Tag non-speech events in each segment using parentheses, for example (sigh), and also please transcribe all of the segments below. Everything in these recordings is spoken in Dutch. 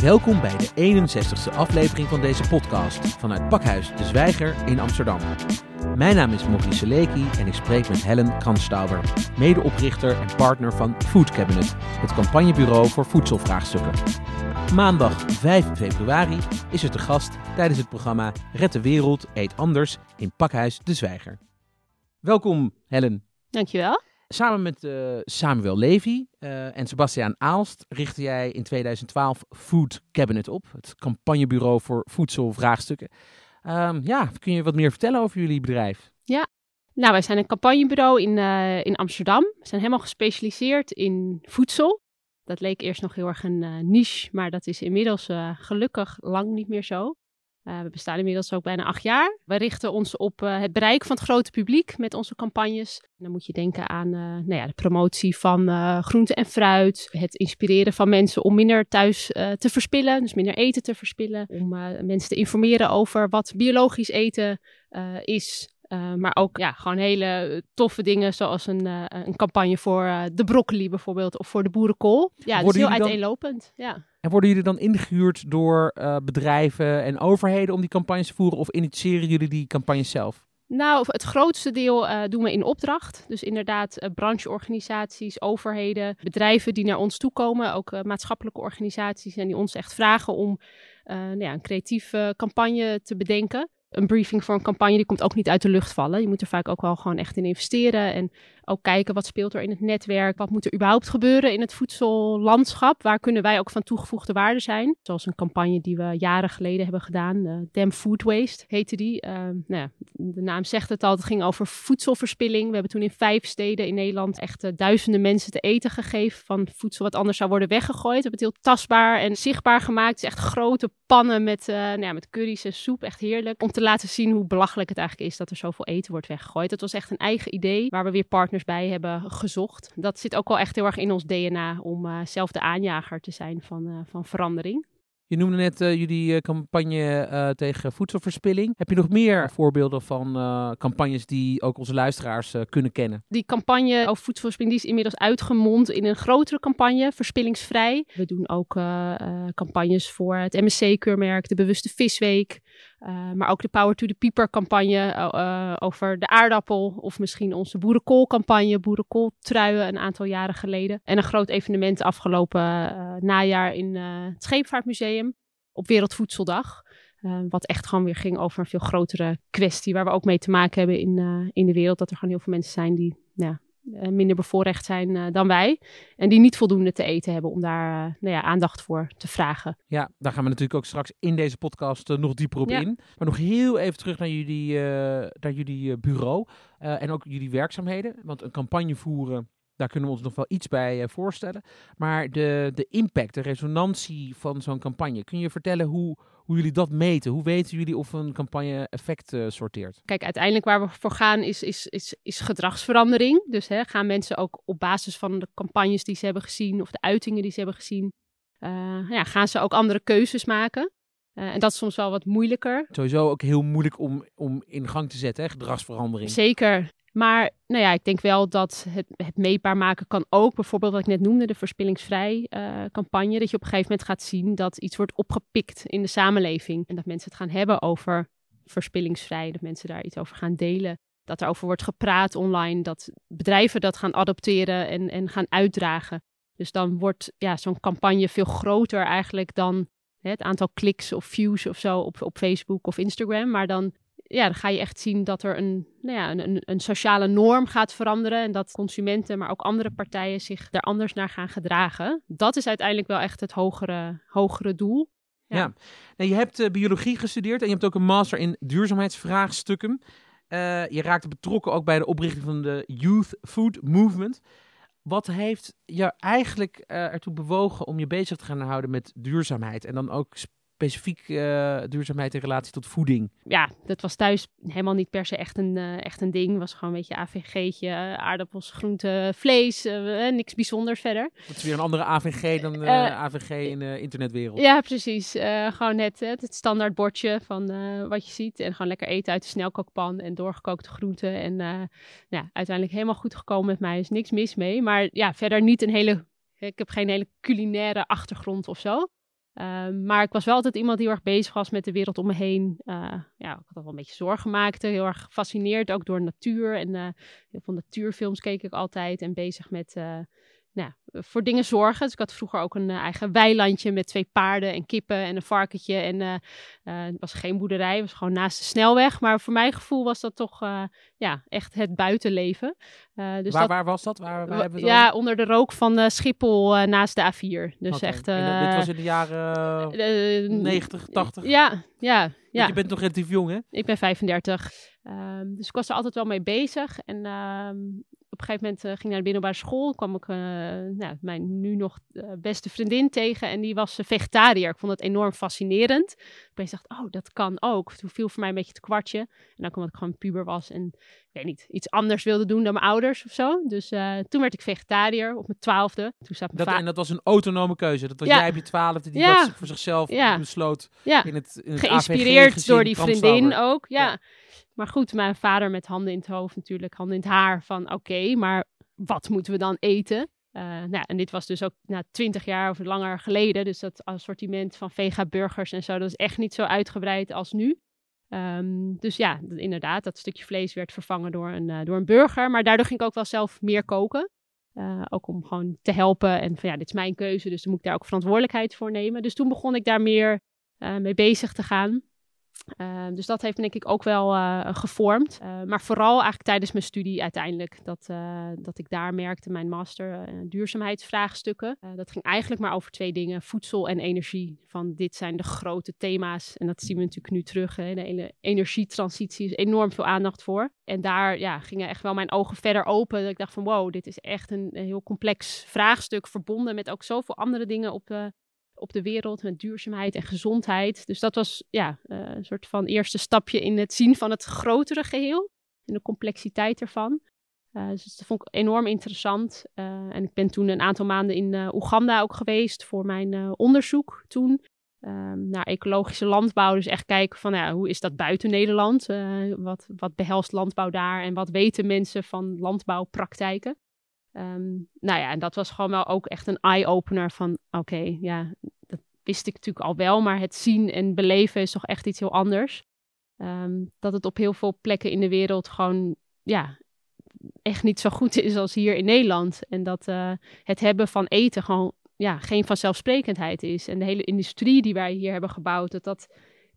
Welkom bij de 61ste aflevering van deze podcast vanuit Pakhuis De Zwijger in Amsterdam. Mijn naam is Maurice Seleki en ik spreek met Helen Kranstauber, medeoprichter en partner van Food Cabinet, het campagnebureau voor voedselvraagstukken. Maandag 5 februari is er te gast tijdens het programma Red de Wereld, Eet Anders in Pakhuis De Zwijger. Welkom Helen. Dankjewel. Samen met uh, Samuel Levy uh, en Sebastiaan Aalst richtte jij in 2012 Food Cabinet op, het campagnebureau voor voedselvraagstukken. Um, ja, kun je wat meer vertellen over jullie bedrijf? Ja, nou wij zijn een campagnebureau in, uh, in Amsterdam. We zijn helemaal gespecialiseerd in voedsel. Dat leek eerst nog heel erg een niche, maar dat is inmiddels gelukkig lang niet meer zo. Uh, we bestaan inmiddels ook bijna acht jaar. We richten ons op uh, het bereik van het grote publiek met onze campagnes. dan moet je denken aan uh, nou ja, de promotie van groente en fruit. Het inspireren van mensen om minder thuis te verspillen. Dus minder eten te verspillen. Om mensen te informeren over wat biologisch eten is. Uh, maar ook ja, gewoon hele toffe dingen, zoals een, uh, een campagne voor uh, de broccoli bijvoorbeeld, of voor de boerenkool. Ja, dat is heel uiteenlopend. Dan, ja. En worden jullie dan ingehuurd door bedrijven en overheden om die campagnes te voeren, of initiëren jullie die campagnes zelf? Nou, het grootste deel doen we in opdracht. Dus inderdaad, brancheorganisaties, overheden, bedrijven die naar ons toe komen, ook maatschappelijke organisaties en die ons echt vragen om nou ja, een creatieve campagne te bedenken een briefing voor een campagne, die komt ook niet uit de lucht vallen. Je moet er vaak ook wel gewoon echt in investeren. En ook kijken wat speelt er in het netwerk. Wat moet er überhaupt gebeuren in het voedsellandschap? Waar kunnen wij ook van toegevoegde waarde zijn? Zoals een campagne die we jaren geleden hebben gedaan. Uh, Damn Food Waste heette die. Uh, nou ja, de naam zegt het al. Het ging over voedselverspilling. We hebben toen in vijf steden in Nederland echt uh, duizenden mensen te eten gegeven. Van voedsel wat anders zou worden weggegooid. We hebben het heel tastbaar en zichtbaar gemaakt. Het is echt grote pannen met, nou ja, met curry's en soep. Echt heerlijk. Laten zien hoe belachelijk het eigenlijk is dat er zoveel eten wordt weggegooid. Het was echt een eigen idee waar we weer partners bij hebben gezocht. Dat zit ook wel echt heel erg in ons DNA om uh, zelf de aanjager te zijn van, uh, van verandering. Je noemde net uh, jullie campagne tegen voedselverspilling. Heb je nog meer voorbeelden van campagnes die ook onze luisteraars kunnen kennen? Die campagne over voedselverspilling die is inmiddels uitgemond in een grotere campagne, Verspillingsvrij. We doen ook campagnes voor het MSC-keurmerk, de Bewuste Visweek. Uh, maar ook de Power to the Pieper campagne uh, over de aardappel. Of misschien onze boerenkoolcampagne, boerenkooltruien een aantal jaren geleden. En een groot evenement afgelopen najaar in het Scheepvaartmuseum op Wereldvoedseldag. wat echt gewoon weer ging over een veel grotere kwestie. Waar we ook mee te maken hebben in, in de wereld. Dat er gewoon heel veel mensen zijn die ja, minder bevoorrecht zijn uh, dan wij. En die niet voldoende te eten hebben om daar uh, nou ja, aandacht voor te vragen. Ja, daar gaan we natuurlijk ook straks in deze podcast nog dieper op ja. in. Maar nog heel even terug naar jullie, naar jullie bureau en ook jullie werkzaamheden. Want een campagne voeren, daar kunnen we ons nog wel iets bij voorstellen. Maar de, de impact, de resonantie van zo'n campagne. Kun je vertellen hoe, hoe jullie dat meten. Hoe weten jullie of een campagne effect uh, sorteert? Kijk, uiteindelijk waar we voor gaan is, is, is, is gedragsverandering. Dus hè, gaan mensen ook op basis van de campagnes die ze hebben gezien of de uitingen die ze hebben gezien, uh, ja, gaan ze ook andere keuzes maken. Uh, en dat is soms wel wat moeilijker. Sowieso ook heel moeilijk om, om in gang te zetten, hè? gedragsverandering. Zeker. Maar nou ja, ik denk wel dat het, het meetbaar maken kan ook. Bijvoorbeeld wat ik net noemde, de verspillingsvrij uh, campagne. Dat je op een gegeven moment gaat zien dat iets wordt opgepikt in de samenleving. En dat mensen het gaan hebben over verspillingsvrij. Dat mensen daar iets over gaan delen. Dat er over wordt gepraat online. Dat bedrijven dat gaan adopteren en, en gaan uitdragen. Dus dan wordt ja, zo'n campagne veel groter eigenlijk dan het aantal kliks of views of zo op, op Facebook of Instagram. Maar dan ja, dan ga je echt zien dat er een, nou ja, een, een, sociale norm gaat veranderen. En dat consumenten, maar ook andere partijen zich daar anders naar gaan gedragen. Dat is uiteindelijk wel echt het hogere, hogere doel. Ja. Nou, je hebt uh, biologie gestudeerd en je hebt ook een master in duurzaamheidsvraagstukken. Uh, je raakte betrokken ook bij de oprichting van de Youth Food Movement. Wat heeft je eigenlijk uh, ertoe bewogen om je bezig te gaan houden met duurzaamheid? En dan ook specifiek uh, duurzaamheid in relatie tot voeding? Ja, dat was thuis helemaal niet per se echt een, uh, echt een ding. was gewoon een beetje AVG'tje, uh, aardappels, groenten, vlees, niks bijzonders verder. Dat is weer een andere AVG dan AVG in de internetwereld. Ja, precies. gewoon net het standaard bordje van wat je ziet. En gewoon lekker eten uit de snelkookpan en doorgekookte groenten. En ja, uiteindelijk helemaal goed gekomen met mij. is niks mis mee. Maar ja, verder niet een hele... Ik heb geen hele culinaire achtergrond of zo. Ehm, maar ik was wel altijd iemand die heel erg bezig was met de wereld om me heen. Uh, ja, ik had al wel een beetje zorgen gemaakte. Heel erg gefascineerd ook door natuur. En uh, heel veel natuurfilms keek ik altijd. En bezig met uh, nou, voor dingen zorgen. Dus ik had vroeger ook een eigen weilandje met twee paarden en kippen en een varkentje. En het was geen boerderij, het was gewoon naast de snelweg. Maar voor mijn gevoel was dat toch ja, echt het buitenleven. Dus waar, dat, waar was dat? Waar, waar hebben we ja, onder de rook van Schiphol naast de A4. Dus okay. echt... dit was in de jaren 90, 80? Ja, ja. ja. je bent nog relatief jong, hè? Ik ben 35. Um, dus ik was er altijd wel mee bezig. En um, op een gegeven moment uh, ging ik naar de middelbare school. kwam ik uh, nou, mijn nu nog uh, beste vriendin tegen. En die was vegetariër. Ik vond het enorm fascinerend. Ik dacht, oh, dat kan ook. Toen viel voor mij een beetje het kwartje. En dan kwam ik gewoon puber was. En ik weet niet, iets anders wilde doen dan mijn ouders of zo. Dus toen werd ik vegetariër op mijn twaalfde. Toen zat mijn dat, en dat was een autonome keuze. Dat was ja. jij op je twaalfde die ja. dat voor zichzelf ja. besloot. Ja. In het, in het Geïnspireerd door die vriendin ook. ja. Maar goed, mijn vader met handen in het hoofd natuurlijk, handen in het haar van oké, maar wat moeten we dan eten? Uh, nou, en dit was dus ook na twintig jaar of langer geleden. Dus dat assortiment van vega-burgers en zo, dat is echt niet zo uitgebreid als nu. Um, dus ja, inderdaad, dat stukje vlees werd vervangen door een, uh, door een burger. Maar daardoor ging ik ook wel zelf meer koken. Uh, ook om gewoon te helpen. En van ja, dit is mijn keuze, dus dan moet ik daar ook verantwoordelijkheid voor nemen. Dus toen begon ik daar meer mee bezig te gaan. Uh, dus dat heeft denk ik ook wel uh, gevormd. Uh, maar vooral eigenlijk tijdens mijn studie uiteindelijk. Dat, dat ik daar merkte, mijn master duurzaamheidsvraagstukken. dat ging eigenlijk maar over twee dingen. Voedsel en energie. Van dit zijn de grote thema's. En dat zien we natuurlijk nu terug. Hè. De energietransitie is enorm veel aandacht voor. En daar ja, gingen echt wel mijn ogen verder open. Dat ik dacht van wow, dit is echt een, een heel complex vraagstuk. Verbonden met ook zoveel andere dingen op de op de wereld met duurzaamheid en gezondheid. Dus dat was ja, uh, een soort van eerste stapje in het zien van het grotere geheel en de complexiteit ervan. Uh, dus dat vond ik enorm interessant. Uh, en ik ben toen een aantal maanden in Oeganda ook geweest voor mijn onderzoek toen. Um, naar ecologische landbouw. Dus echt kijken van ja, hoe is dat buiten Nederland? wat, wat behelst landbouw daar en wat weten mensen van landbouwpraktijken? Um, nou ja, en dat was gewoon wel ook echt een eye-opener van oké, ja, dat wist ik natuurlijk al wel, maar het zien en beleven is toch echt iets heel anders. Um, dat het op heel veel plekken in de wereld gewoon, ja, echt niet zo goed is als hier in Nederland. En dat uh, het hebben van eten gewoon, ja, geen vanzelfsprekendheid is. En de hele industrie die wij hier hebben gebouwd, dat dat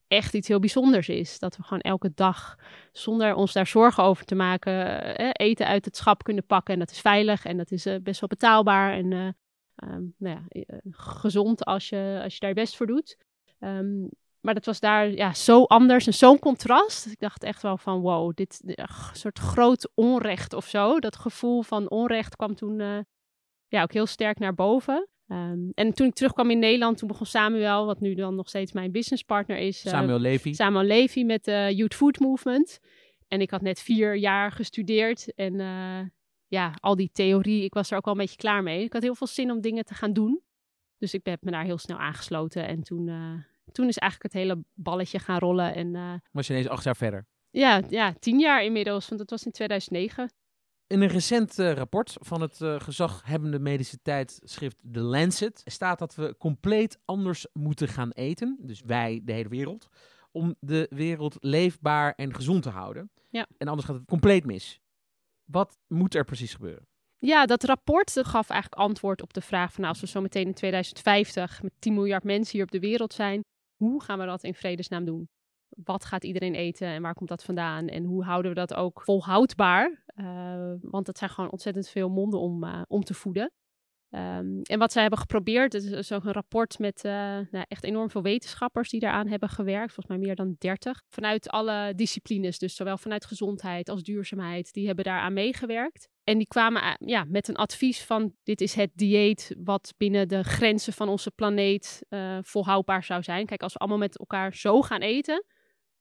echt iets heel bijzonders is. Dat we gewoon elke dag, zonder ons daar zorgen over te maken, eh, eten uit het schap kunnen pakken. En dat is veilig en dat is uh, best wel betaalbaar en uh, um, nou ja, eh, gezond als je, als je daar je best voor doet. Um, maar dat was daar ja, zo anders en zo'n contrast. Ik dacht echt wel van wow, dit soort groot onrecht of zo. Dat gevoel van onrecht kwam toen ja, ook heel sterk naar boven. Um, en toen ik terugkwam in Nederland, toen begon Samuel, wat nu dan nog steeds mijn businesspartner is. Uh, Samuel Levy. Samuel Levy met de Youth Food Movement. En ik had net vier jaar gestudeerd en uh, ja, al die theorie, ik was er ook wel een beetje klaar mee. Ik had heel veel zin om dingen te gaan doen. Dus ik heb me daar heel snel aangesloten en toen, uh, toen is eigenlijk het hele balletje gaan rollen. En, Was je ineens acht jaar verder? Ja, ja, tien jaar inmiddels, want dat was in 2009. In een recent uh, rapport van het uh, gezaghebbende medische tijdschrift The Lancet staat dat we compleet anders moeten gaan eten, dus wij, de hele wereld, om de wereld leefbaar en gezond te houden. Ja. En anders gaat het compleet mis. Wat moet er precies gebeuren? Ja, dat rapport dat gaf eigenlijk antwoord op de vraag van nou, als we zo meteen in 2050 met 10 miljard mensen hier op de wereld zijn, hoe gaan we dat in vredesnaam doen? Wat gaat iedereen eten en waar komt dat vandaan? En hoe houden we dat ook volhoudbaar? Uh, want het zijn gewoon ontzettend veel monden om, uh, om te voeden. Um, en wat zij hebben geprobeerd, het is ook een rapport met uh, nou, echt enorm veel wetenschappers die daaraan hebben gewerkt, volgens mij meer dan 30, vanuit alle disciplines, dus zowel vanuit gezondheid als duurzaamheid, die hebben daaraan meegewerkt. En die kwamen ja, met een advies van dit is het dieet wat binnen de grenzen van onze planeet volhoudbaar zou zijn. Kijk, als we allemaal met elkaar zo gaan eten,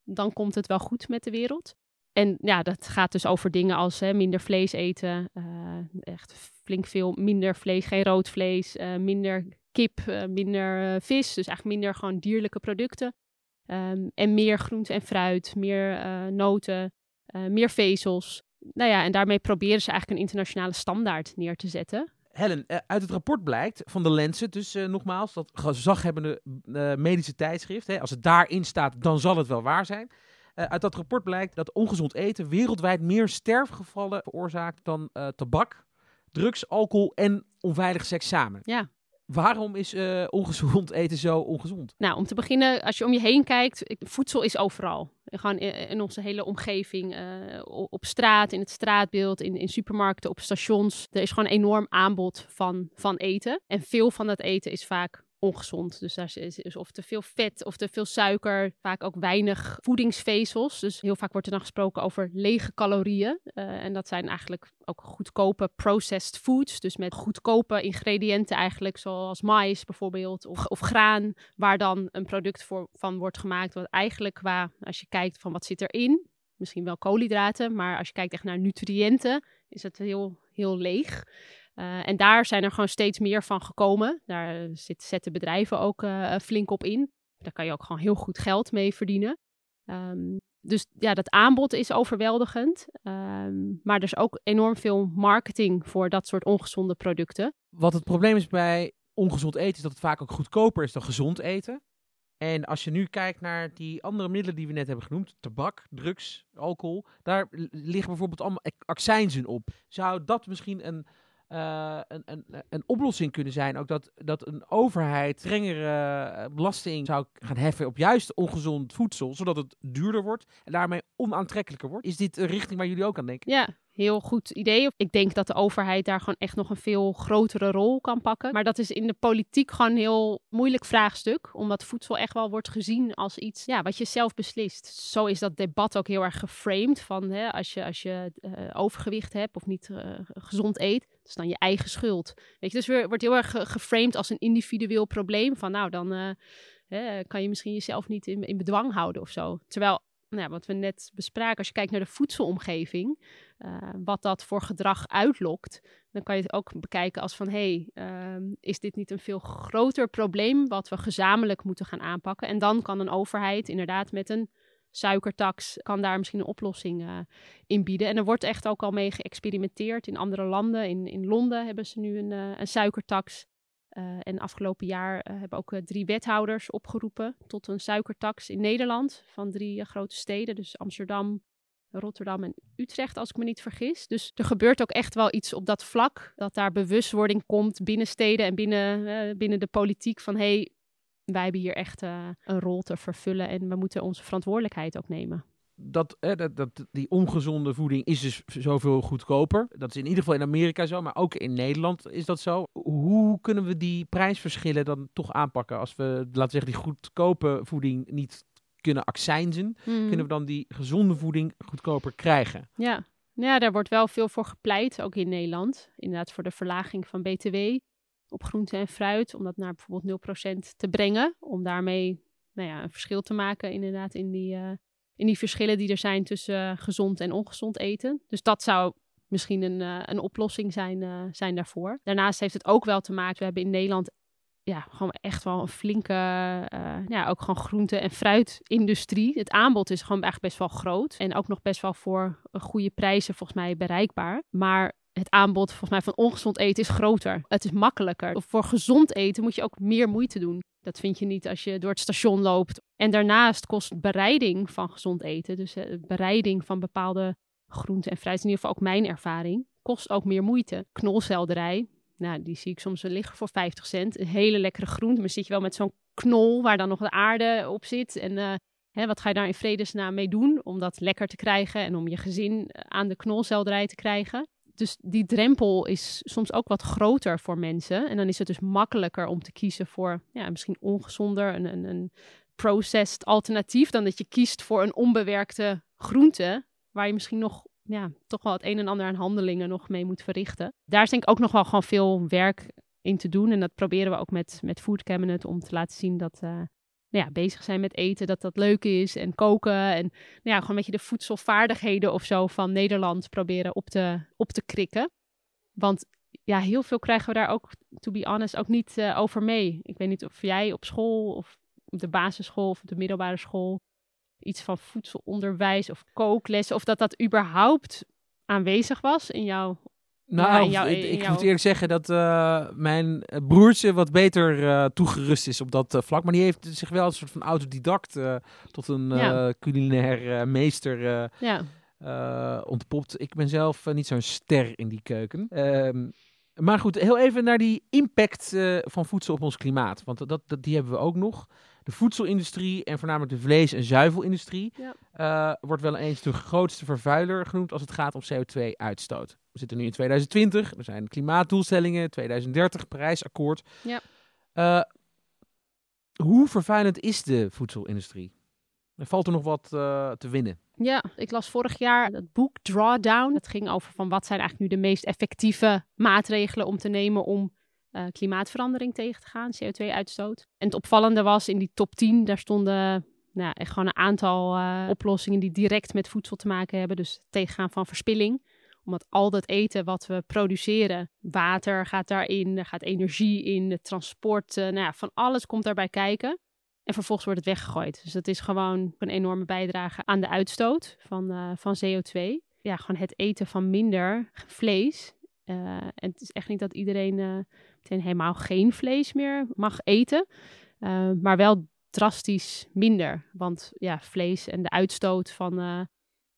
dan komt het wel goed met de wereld. En ja, dat gaat dus over dingen als hè, minder vlees eten. Uh, echt flink veel minder vlees, geen rood vlees. Uh, minder kip, uh, minder vis. Dus eigenlijk minder gewoon dierlijke producten. Um, en meer groente en fruit, meer noten, meer vezels. Nou ja, en daarmee proberen ze eigenlijk een internationale standaard neer te zetten. Helen, eh, uit het rapport blijkt van de Lancet, dus uh, nogmaals, dat gezaghebbende uh, medische tijdschrift, hè, als het daarin staat, dan zal het wel waar zijn. uit dat rapport blijkt dat ongezond eten wereldwijd meer sterfgevallen veroorzaakt dan tabak, drugs, alcohol en onveilige seks samen. Ja. Waarom is ongezond eten zo ongezond? Nou, om te beginnen, als je om je heen kijkt, voedsel is overal. Gewoon in, onze hele omgeving, uh, op straat, in het straatbeeld, in, in supermarkten, op stations. Er is gewoon enorm aanbod van, van eten. En veel van dat eten is vaak ongezond. Dus daar is, of te veel vet of te veel suiker, vaak ook weinig voedingsvezels. Dus heel vaak wordt er dan gesproken over lege calorieën. Uh, en dat zijn eigenlijk ook goedkope processed foods. Dus met goedkope ingrediënten eigenlijk, zoals mais bijvoorbeeld, of, of graan, waar dan een product voor, van wordt gemaakt. Wat eigenlijk qua, als je kijkt van wat zit erin, misschien wel koolhydraten, maar als je kijkt echt naar nutriënten, is het heel, heel leeg. Uh, en daar zijn er gewoon steeds meer van gekomen. Daar zit, zetten bedrijven ook uh, flink op in. Daar kan je ook gewoon heel goed geld mee verdienen. Um, dus ja, dat aanbod is overweldigend. Um, maar er is ook enorm veel marketing voor dat soort ongezonde producten. Wat het probleem is bij ongezond eten, is dat het vaak ook goedkoper is dan gezond eten. En als je nu kijkt naar die andere middelen die we net hebben genoemd, tabak, drugs, alcohol, daar liggen bijvoorbeeld allemaal accijnzen op. Zou dat misschien een uh, een, een, een oplossing kunnen zijn. Ook dat, dat een overheid strengere eh, belasting zou gaan heffen op juist ongezond voedsel, zodat het duurder wordt en daarmee onaantrekkelijker wordt. Is dit een richting waar jullie ook aan denken? Ja, heel goed idee. Ik denk dat de overheid daar gewoon echt nog een veel grotere rol kan pakken. Maar dat is in de politiek gewoon een heel moeilijk vraagstuk. Omdat voedsel echt wel wordt gezien als iets ja, wat je zelf beslist. Zo is dat debat ook heel erg geframed. Van hè, als je, als je uh, overgewicht hebt of niet gezond eet, dat is dan je eigen schuld. Weet je, dus weer, wordt heel erg geframed als een individueel probleem. Van nou, dan hè, kan je misschien jezelf niet in, in bedwang houden of zo. Terwijl nou, wat we net bespraken, als je kijkt naar de voedselomgeving, uh, wat dat voor gedrag uitlokt, dan kan je het ook bekijken als van hé, hey, uh, is dit niet een veel groter probleem wat we gezamenlijk moeten gaan aanpakken? En dan kan een overheid inderdaad met een suikertax, kan daar misschien een oplossing uh, in bieden. En er wordt echt ook al mee geëxperimenteerd in andere landen. In, in Londen hebben ze nu een, uh, een suikertax. Uh, en afgelopen jaar hebben ook drie wethouders opgeroepen tot een suikertax in Nederland van drie grote steden, dus Amsterdam, Rotterdam en Utrecht, als ik me niet vergis. Dus er gebeurt ook echt wel iets op dat vlak, dat daar bewustwording komt binnen steden en binnen, binnen de politiek van hé, hey, wij hebben hier echt een rol te vervullen en we moeten onze verantwoordelijkheid ook nemen dat, dat, dat, die ongezonde voeding is dus zoveel goedkoper. Dat is in ieder geval in Amerika zo, maar ook in Nederland is dat zo. Hoe kunnen we die prijsverschillen dan toch aanpakken als we, laten we zeggen, die goedkope voeding niet kunnen accijnzen? Hmm. Kunnen we dan die gezonde voeding goedkoper krijgen? Ja. ja, daar wordt wel veel voor gepleit, ook in Nederland. Inderdaad voor de verlaging van BTW op groente en fruit, om dat naar bijvoorbeeld 0% te brengen. Om daarmee nou ja, een verschil te maken inderdaad in die... Uh, in die verschillen die er zijn tussen eh, gezond en ongezond eten. Dus dat zou misschien een, uh, een oplossing zijn, zijn daarvoor. Daarnaast heeft het ook wel te maken, we hebben in Nederland ja, gewoon echt wel een flinke, ja, ook gewoon groente- en fruitindustrie. Het aanbod is gewoon echt best wel groot. En ook nog best wel voor goede prijzen volgens mij bereikbaar. Maar het aanbod volgens mij van ongezond eten is groter. Het is makkelijker. Voor gezond eten moet je ook meer moeite doen. Dat vind je niet als je door het station loopt. En daarnaast kost bereiding van gezond eten, dus uh, bereiding van bepaalde groenten en fruit, in ieder geval ook mijn ervaring, kost ook meer moeite. Knolselderij, nou, die zie ik soms liggen voor 50 cent. Een hele lekkere groente, maar zit je wel met zo'n knol waar dan nog de aarde op zit. En uh, hè, wat ga je daar in vredesnaam mee doen om dat lekker te krijgen en om je gezin eh, aan de knolselderij te krijgen? Dus die drempel is soms ook wat groter voor mensen. En dan is het dus makkelijker om te kiezen voor ja, misschien ongezonder, een, een, een processed alternatief, dan dat je kiest voor een onbewerkte groente, waar je misschien nog ja, toch wel het een en ander aan handelingen nog mee moet verrichten. Daar is denk ik ook nog wel gewoon veel werk in te doen. En dat proberen we ook met, met Food Cabinet om te laten zien dat, uh, nou ja, bezig zijn met eten, dat dat leuk is. En koken en nou ja, gewoon een beetje de voedselvaardigheden of zo van Nederland proberen op te, op te krikken. Want ja, heel veel krijgen we daar ook, to be honest, ook niet uh, over mee. Ik weet niet of jij op school of op de basisschool of de middelbare school iets van voedselonderwijs of kooklessen, of dat dat überhaupt aanwezig was in jouw Nou, ik, ik moet eerlijk zeggen dat eh, mijn eh, broertje wat beter eh, toegerust is op dat vlak. Maar die heeft zich wel een soort van autodidact tot een Ja. culinair meester Ja, ontpopt. Ik ben zelf niet zo'n ster in die keuken. Ehm, maar goed, heel even naar die impact van voedsel op ons klimaat. Want dat, dat, die hebben we ook nog. De voedselindustrie en voornamelijk de vlees- en zuivelindustrie Ja. eh, wordt wel eens de grootste vervuiler genoemd als het gaat om CO2-uitstoot. We zitten nu in 2020, er zijn klimaatdoelstellingen, 2030, Parijsakkoord. Ja. Eh, hoe vervuilend is de voedselindustrie? Er valt er nog wat eh, te winnen. Ja, ik las vorig jaar het boek Drawdown. Het ging over van wat zijn eigenlijk nu de meest effectieve maatregelen om te nemen om eh, klimaatverandering tegen te gaan, CO2-uitstoot. En het opvallende was in die top 10, daar stonden nou, echt gewoon een aantal eh, oplossingen die direct met voedsel te maken hebben. Dus tegengaan van verspilling. Omdat al dat eten wat we produceren, water gaat daarin, er gaat energie in, het transport, eh, nou ja, van alles komt daarbij kijken. En vervolgens wordt het weggegooid. Dus dat is gewoon een enorme bijdrage aan de uitstoot van, van CO2. Ja, gewoon het eten van minder vlees. Eh, en het is echt niet dat iedereen meteen helemaal geen vlees meer mag eten. Eh, maar wel drastisch minder. Want ja, vlees en de uitstoot van,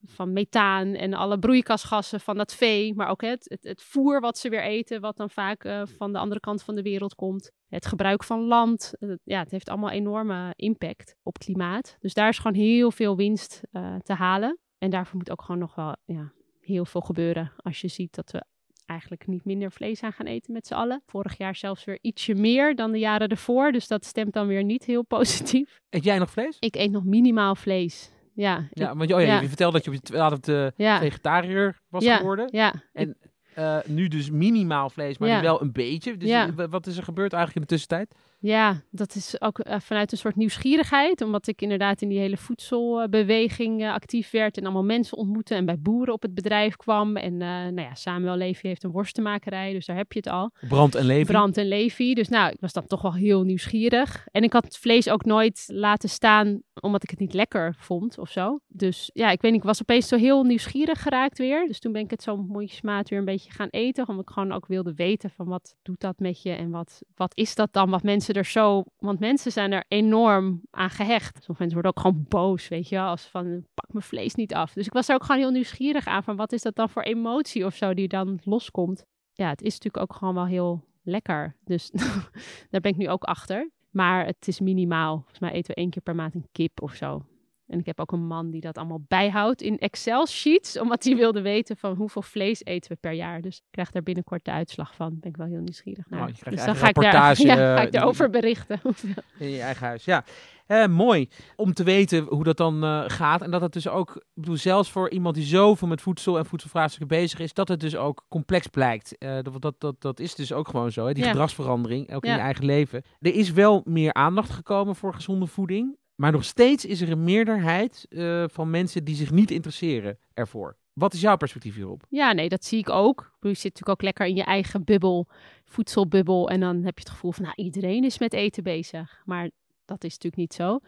van methaan en alle broeikasgassen van dat vee. Maar ook het, het, het voer wat ze weer eten, wat dan vaak van de andere kant van de wereld komt. Het gebruik van land. ja, het heeft allemaal enorme impact op klimaat. Dus daar is gewoon heel veel winst te halen. En daarvoor moet ook gewoon nog wel ja, heel veel gebeuren. Als je ziet dat we eigenlijk niet minder vlees aan gaan eten met z'n allen. Vorig jaar zelfs weer ietsje meer dan de jaren ervoor. Dus dat stemt dan weer niet heel (laughs) positief. Eet jij nog vlees? Ik eet nog minimaal vlees. Ja, Ja, want je- oh ja, ja. je vertelde dat je op je twaalfde ja, vegetariër was Ja. geworden. ja. En eh, nu dus minimaal vlees, maar nu wel een beetje. Dus Ja. wat is er gebeurd eigenlijk in de tussentijd? Ja, dat is ook eh, vanuit een soort nieuwsgierigheid. Omdat ik inderdaad in die hele voedselbeweging eh, actief werd. En allemaal mensen ontmoette. En bij boeren op het bedrijf kwam. En eh, nou ja, Samuel Levy heeft een worstenmakerij. Dus daar heb je het al. Brand en leven. Brand en Levi. Dus nou, ik was dan toch wel heel nieuwsgierig. En ik had het vlees ook nooit laten staan omdat ik het niet lekker vond of zo. Dus ja, ik weet niet, ik was opeens zo heel nieuwsgierig geraakt weer. Dus toen ben ik het zo mondjesmaat weer een beetje gaan eten. Omdat ik gewoon ook wilde weten van wat doet dat met je en wat, wat is dat dan? Wat mensen er zo... Want mensen zijn er enorm aan gehecht. Sommige mensen worden ook gewoon boos, weet je. Als van, pak mijn vlees niet af. Dus ik was er ook gewoon heel nieuwsgierig aan van wat is dat dan voor emotie of zo die dan loskomt ja, het is natuurlijk ook gewoon wel heel lekker. Dus (laughs) daar ben ik nu ook achter. Maar het is minimaal. Volgens mij eten we één keer per maand een kip of zo. En ik heb ook een man die dat allemaal bijhoudt in Excel-sheets. (laughs) Omdat hij wilde weten van hoeveel vlees eten we per jaar. Dus ik krijg daar binnenkort de uitslag van. Ben ik wel heel nieuwsgierig naar. Nou, dus dan ga ik, daar, (laughs) ja, ga eh, ik daarover berichten. (laughs) In je eigen huis, ja. Eh, mooi om te weten hoe dat dan eh, gaat. En dat het dus ook, ik bedoel, zelfs voor iemand die zoveel met voedsel en voedselvraagstukken bezig is, dat het dus ook complex blijkt. Eh, dat, dat, dat, dat is dus ook gewoon zo, hè? die Ja. gedragsverandering, ook in je eigen leven. Er is wel meer aandacht gekomen voor gezonde voeding. Maar nog steeds is er een meerderheid eh, van mensen die zich niet interesseren ervoor. Wat is jouw perspectief hierop? Ja, nee, dat zie ik ook. Je zit natuurlijk ook lekker in je eigen bubbel, voedselbubbel. En dan heb je het gevoel van, nou, iedereen is met eten bezig. Maar dat is natuurlijk niet zo.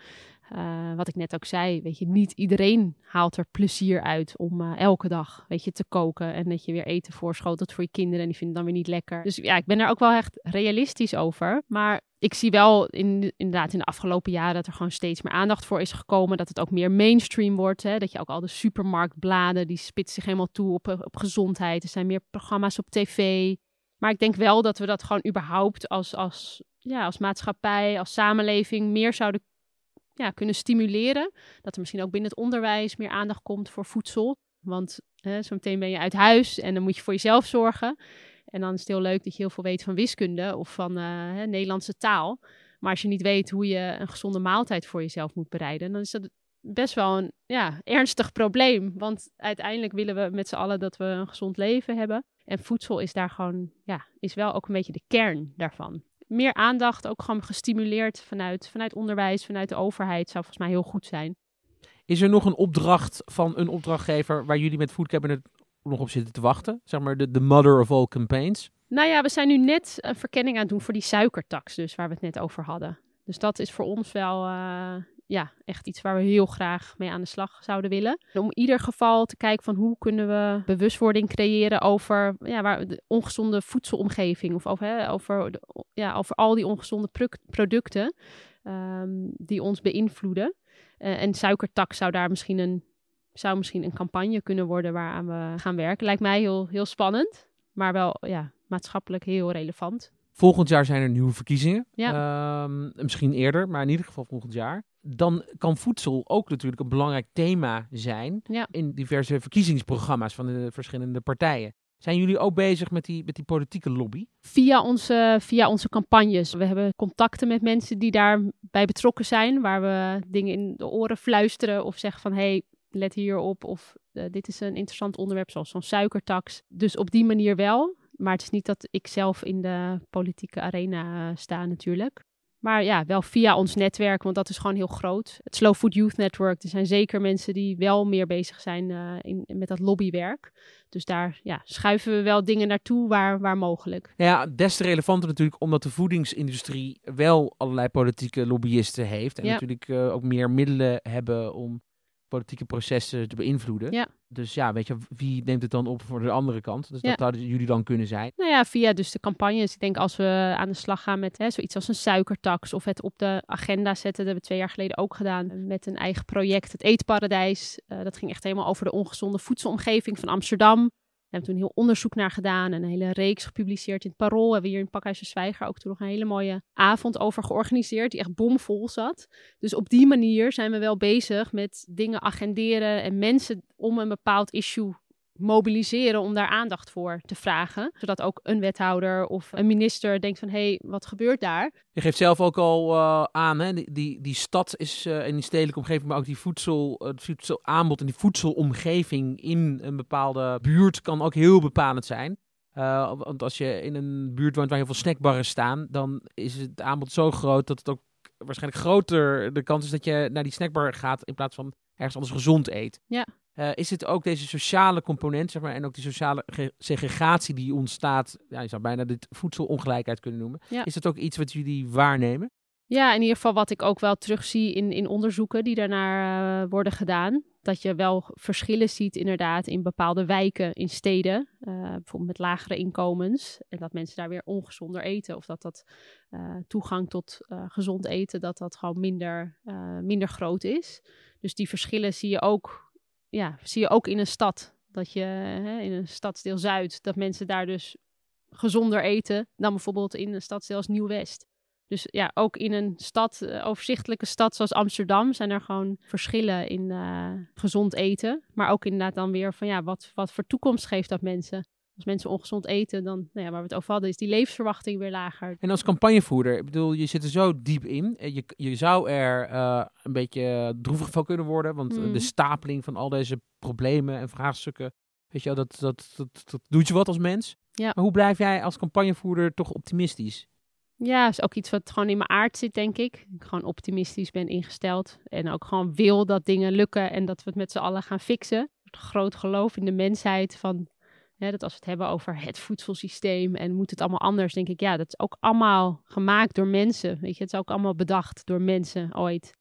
Eh, wat ik net ook zei, weet je, niet iedereen haalt er plezier uit om eh, elke dag, weet je, te koken. En dat je weer eten voorschotelt voor je kinderen en die vinden het dan weer niet lekker. Dus ja, ik ben er ook wel echt realistisch over. Maar ik zie wel in, inderdaad in de afgelopen jaren dat er gewoon steeds meer aandacht voor is gekomen. Dat het ook meer mainstream wordt. Hè? Dat je ook al de supermarktbladen, die spitsen zich helemaal toe op, op gezondheid. Er zijn meer programma's op tv. Maar ik denk wel dat we dat gewoon überhaupt als, als, ja, als maatschappij, als samenleving meer zouden ja, kunnen stimuleren. Dat er misschien ook binnen het onderwijs meer aandacht komt voor voedsel. Want hè, zo meteen ben je uit huis en dan moet je voor jezelf zorgen. En dan is het heel leuk dat je heel veel weet van wiskunde of van eh, Nederlandse taal. Maar als je niet weet hoe je een gezonde maaltijd voor jezelf moet bereiden, dan is dat best wel een ja, ernstig probleem. Want uiteindelijk willen we met z'n allen dat we een gezond leven hebben. En voedsel is daar gewoon, ja, is wel ook een beetje de kern daarvan. Meer aandacht, ook gewoon gestimuleerd vanuit, vanuit onderwijs, vanuit de overheid, zou volgens mij heel goed zijn. Is er nog een opdracht van een opdrachtgever waar jullie met Food Cabinet nog op zitten te wachten? Zeg maar de, de mother of all campaigns. Nou ja, we zijn nu net een verkenning aan het doen voor die suikertax, dus waar we het net over hadden. Dus dat is voor ons wel, eh, ja, echt iets waar we heel graag mee aan de slag zouden willen. Om in ieder geval te kijken van hoe kunnen we bewustwording creëren over ja, waar, de ongezonde voedselomgeving. Of over, hè, over, de, ja, over al die ongezonde producten um, die ons beïnvloeden. Uh, en suikertax zou daar misschien een, zou misschien een campagne kunnen worden waaraan we gaan werken. Lijkt mij heel, heel spannend, maar wel ja, maatschappelijk heel relevant. Volgend jaar zijn er nieuwe verkiezingen. Ja. Um, misschien eerder, maar in ieder geval volgend jaar. Dan kan voedsel ook natuurlijk een belangrijk thema zijn ja. in diverse verkiezingsprogramma's van de verschillende partijen. Zijn jullie ook bezig met die, met die politieke lobby? Via onze, via onze campagnes. We hebben contacten met mensen die daarbij betrokken zijn, waar we dingen in de oren fluisteren of zeggen van hé, hey, let hierop of uh, dit is een interessant onderwerp zoals zo'n suikertax. Dus op die manier wel. Maar het is niet dat ik zelf in de politieke arena uh, sta natuurlijk. Maar ja, wel via ons netwerk, want dat is gewoon heel groot. Het Slow Food Youth Network, er zijn zeker mensen die wel meer bezig zijn uh, in, met dat lobbywerk. Dus daar ja, schuiven we wel dingen naartoe waar, waar mogelijk. Ja, des te relevanter natuurlijk omdat de voedingsindustrie wel allerlei politieke lobbyisten heeft. En ja. natuurlijk uh, ook meer middelen hebben om politieke processen te beïnvloeden. Ja. Dus ja, weet je, wie neemt het dan op voor de andere kant? Dus dat zouden jullie dan kunnen zijn. Nou ja, via dus de campagnes. Ik denk als we aan de slag gaan met hè, zoiets als een suikertax of het op de agenda zetten. Dat hebben we twee jaar geleden ook gedaan met een eigen project, het Eetparadijs. Uh, dat ging echt helemaal over de ongezonde voedselomgeving van Amsterdam. We hebben toen heel onderzoek naar gedaan en een hele reeks gepubliceerd in het Parool. We hebben hier in Pakhuis de Zwijger ook toen nog een hele mooie avond over georganiseerd, die echt bomvol zat. Dus op die manier zijn we wel bezig met dingen agenderen en mensen om een bepaald issue mobiliseren om daar aandacht voor te vragen. Zodat ook een wethouder of een minister denkt van... hé, hey, wat gebeurt daar? Je geeft zelf ook al uh, aan, hè? Die, die, die stad is uh, in die stedelijke omgeving... maar ook die voedsel, uh, voedselaanbod en die voedselomgeving in een bepaalde buurt... kan ook heel bepalend zijn. want als je in een buurt woont waar heel veel snackbarren staan... dan is het aanbod zo groot dat het ook waarschijnlijk groter de kans is dat je naar die snackbar gaat... in plaats van ergens anders gezond eet. Ja. Uh, is het ook deze sociale component, zeg maar, en ook die sociale segregatie die ontstaat, ja, je zou bijna dit voedselongelijkheid kunnen noemen. Ja. Is dat ook iets wat jullie waarnemen? Ja, in ieder geval wat ik ook wel terugzie in, in onderzoeken die daarnaar uh, worden gedaan. Dat je wel verschillen ziet inderdaad in bepaalde wijken in steden. Uh, bijvoorbeeld met lagere inkomens. En dat mensen daar weer ongezonder eten. Of dat dat toegang tot gezond eten, dat dat gewoon minder, minder groot is. Dus die verschillen zie je ook ja, zie je ook in een stad. Dat je hè, in een stadsdeel Zuid, dat mensen daar dus gezonder eten dan bijvoorbeeld in een stadsdeel als Nieuw-West. Dus ja, ook in een stad, uh, overzichtelijke stad zoals Amsterdam, zijn er gewoon verschillen in uh, gezond eten. Maar ook inderdaad dan weer van ja, wat, wat voor toekomst geeft dat mensen? Als mensen ongezond eten, dan, nou ja, waar we het over hadden, is die levensverwachting weer lager. En als campagnevoerder, ik bedoel, je zit er zo diep in. Je, je zou er uh, een beetje droevig van kunnen worden, want mm. de stapeling van al deze problemen en vraagstukken, weet je wel, dat, dat, dat, dat doet je wat als mens. Ja. Maar hoe blijf jij als campagnevoerder toch optimistisch? Ja, is ook iets wat gewoon in mijn aard zit, denk ik. Ik gewoon optimistisch ben ingesteld. En ook gewoon wil dat dingen lukken en dat we het met z'n allen gaan fixen. Groot geloof in de mensheid van dat als we het hebben over het voedselsysteem en moet het allemaal anders, denk ik, ja, dat is ook allemaal gemaakt door mensen. Weet je, het is ook allemaal bedacht door mensen ooit.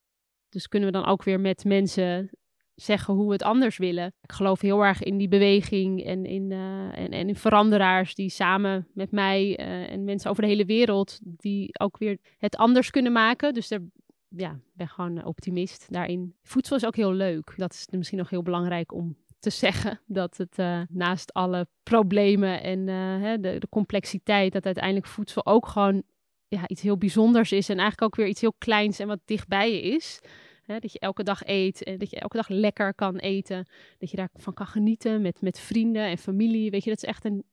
Dus kunnen we dan ook weer met mensen zeggen hoe we het anders willen. Ik geloof heel erg in die beweging en in, uh, en, en in veranderaars die samen met mij uh, en mensen over de hele wereld, die ook weer het anders kunnen maken. Dus daar ja, ben gewoon optimist daarin. Voedsel is ook heel leuk. Dat is misschien nog heel belangrijk om te zeggen dat het uh, naast alle problemen en uh, hè, de, de, complexiteit, dat uiteindelijk voedsel ook gewoon ja, iets heel bijzonders is. En eigenlijk ook weer iets heel kleins en wat dichtbij je is. Hè, dat je elke dag eet en dat je elke dag lekker kan eten. Dat je daarvan kan genieten met, met vrienden en familie. Weet je, dat is echt een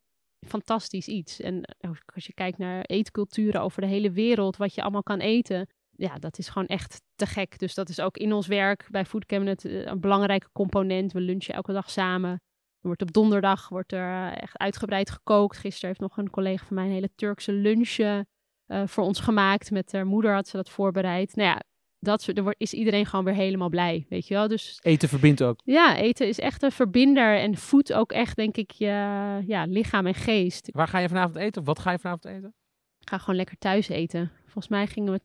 fantastisch iets. En eh, als je kijkt naar eetculturen over de hele wereld, wat je allemaal kan eten ja, dat is gewoon echt te gek. Dus dat is ook in ons werk bij Food Cabinet eh, een belangrijke component. We lunchen elke dag samen. Er wordt op donderdag wordt er eh, echt uitgebreid gekookt. Gisteren heeft nog een collega van mij een hele Turkse lunch uh, voor ons gemaakt. Met haar moeder had ze dat voorbereid. Nou ja, dat soort, er wordt, is iedereen gewoon weer helemaal blij, weet je wel. Dus, eten verbindt ook. Ja, eten is echt een verbinder en voedt ook echt, denk ik, je ja, lichaam en geest. Waar ga je vanavond eten? Wat ga je vanavond eten? Ik ga gewoon lekker thuis eten. Volgens mij gingen we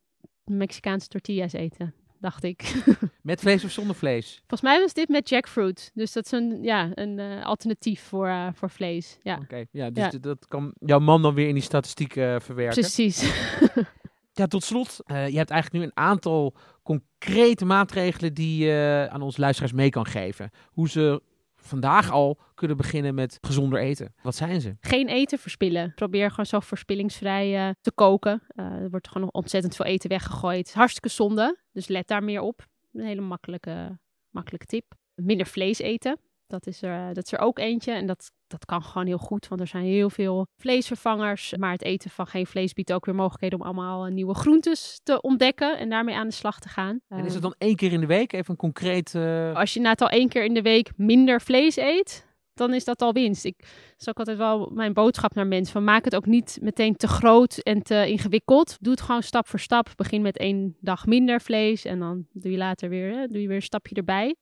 Mexicaanse tortillas eten. dacht ik. (laughs) Met vlees of zonder vlees? Volgens mij was dit met jackfruit. Dus dat is een, ja, een uh, alternatief voor, uh, voor vlees. Ja. Oké, ja, dus ja. dat kan jouw man dan weer in die statistieken uh, verwerken. Precies. (laughs) ja, tot slot, je hebt eigenlijk nu een aantal concrete maatregelen die je aan onze luisteraars mee kan geven. Hoe ze vandaag al kunnen beginnen met gezonder eten. Wat zijn ze? Geen eten verspillen. Probeer gewoon zo verspillingsvrij uh, te koken. Uh, er wordt gewoon ontzettend veel eten weggegooid. Hartstikke zonde, dus let daar meer op. Een hele makkelijke, makkelijke tip. Minder vlees eten. Dat is, er, dat is er ook eentje. En dat, dat kan gewoon heel goed, want er zijn heel veel vleesvervangers. Maar het eten van geen vlees biedt ook weer mogelijkheden om allemaal eh, nieuwe groentes te ontdekken en daarmee aan de slag te gaan. En is het dan één keer in de week? Even een concreet. Uh... Als je na het al één keer in de week minder vlees eet, dan is dat al winst. Ik is ook altijd wel mijn boodschap naar mensen: van maak het ook niet meteen te groot en te ingewikkeld. Doe het gewoon stap voor stap. Begin met één dag minder vlees en dan doe je later weer, hè, doe je weer een stapje erbij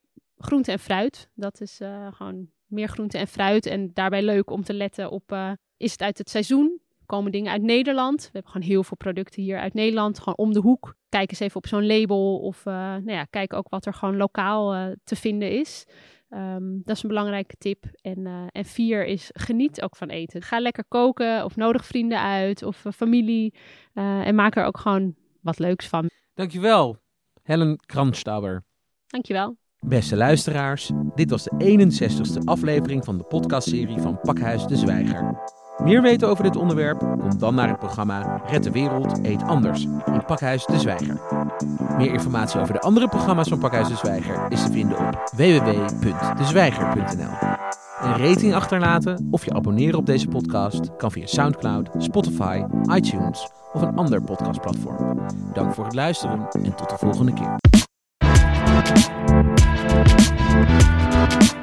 groente en fruit. Dat is uh, gewoon meer groente en fruit. En daarbij leuk om te letten op, uh, is het uit het seizoen? Komen dingen uit Nederland? We hebben gewoon heel veel producten hier uit Nederland, gewoon om de hoek. Kijk eens even op zo'n label of uh, nou ja, kijk ook wat er gewoon lokaal te vinden is. Um, dat is een belangrijke tip. En, en vier is geniet ook van eten. Ga lekker koken of nodig vrienden uit of familie. en maak er ook gewoon wat leuks van. Dankjewel, Helen Kranstauber. Dankjewel. Beste luisteraars, dit was de 61ste aflevering van de podcastserie van Pakhuis de Zwijger. Meer weten over dit onderwerp? Kom dan naar het programma Red de Wereld, Eet Anders in Pakhuis de Zwijger. Meer informatie over de andere programma's van Pakhuis de Zwijger is te vinden op www.dezwijger.nl. Een rating achterlaten of je abonneren op deze podcast kan via SoundCloud, Spotify, iTunes of een ander podcastplatform. Dank voor het luisteren en tot de volgende keer. Thank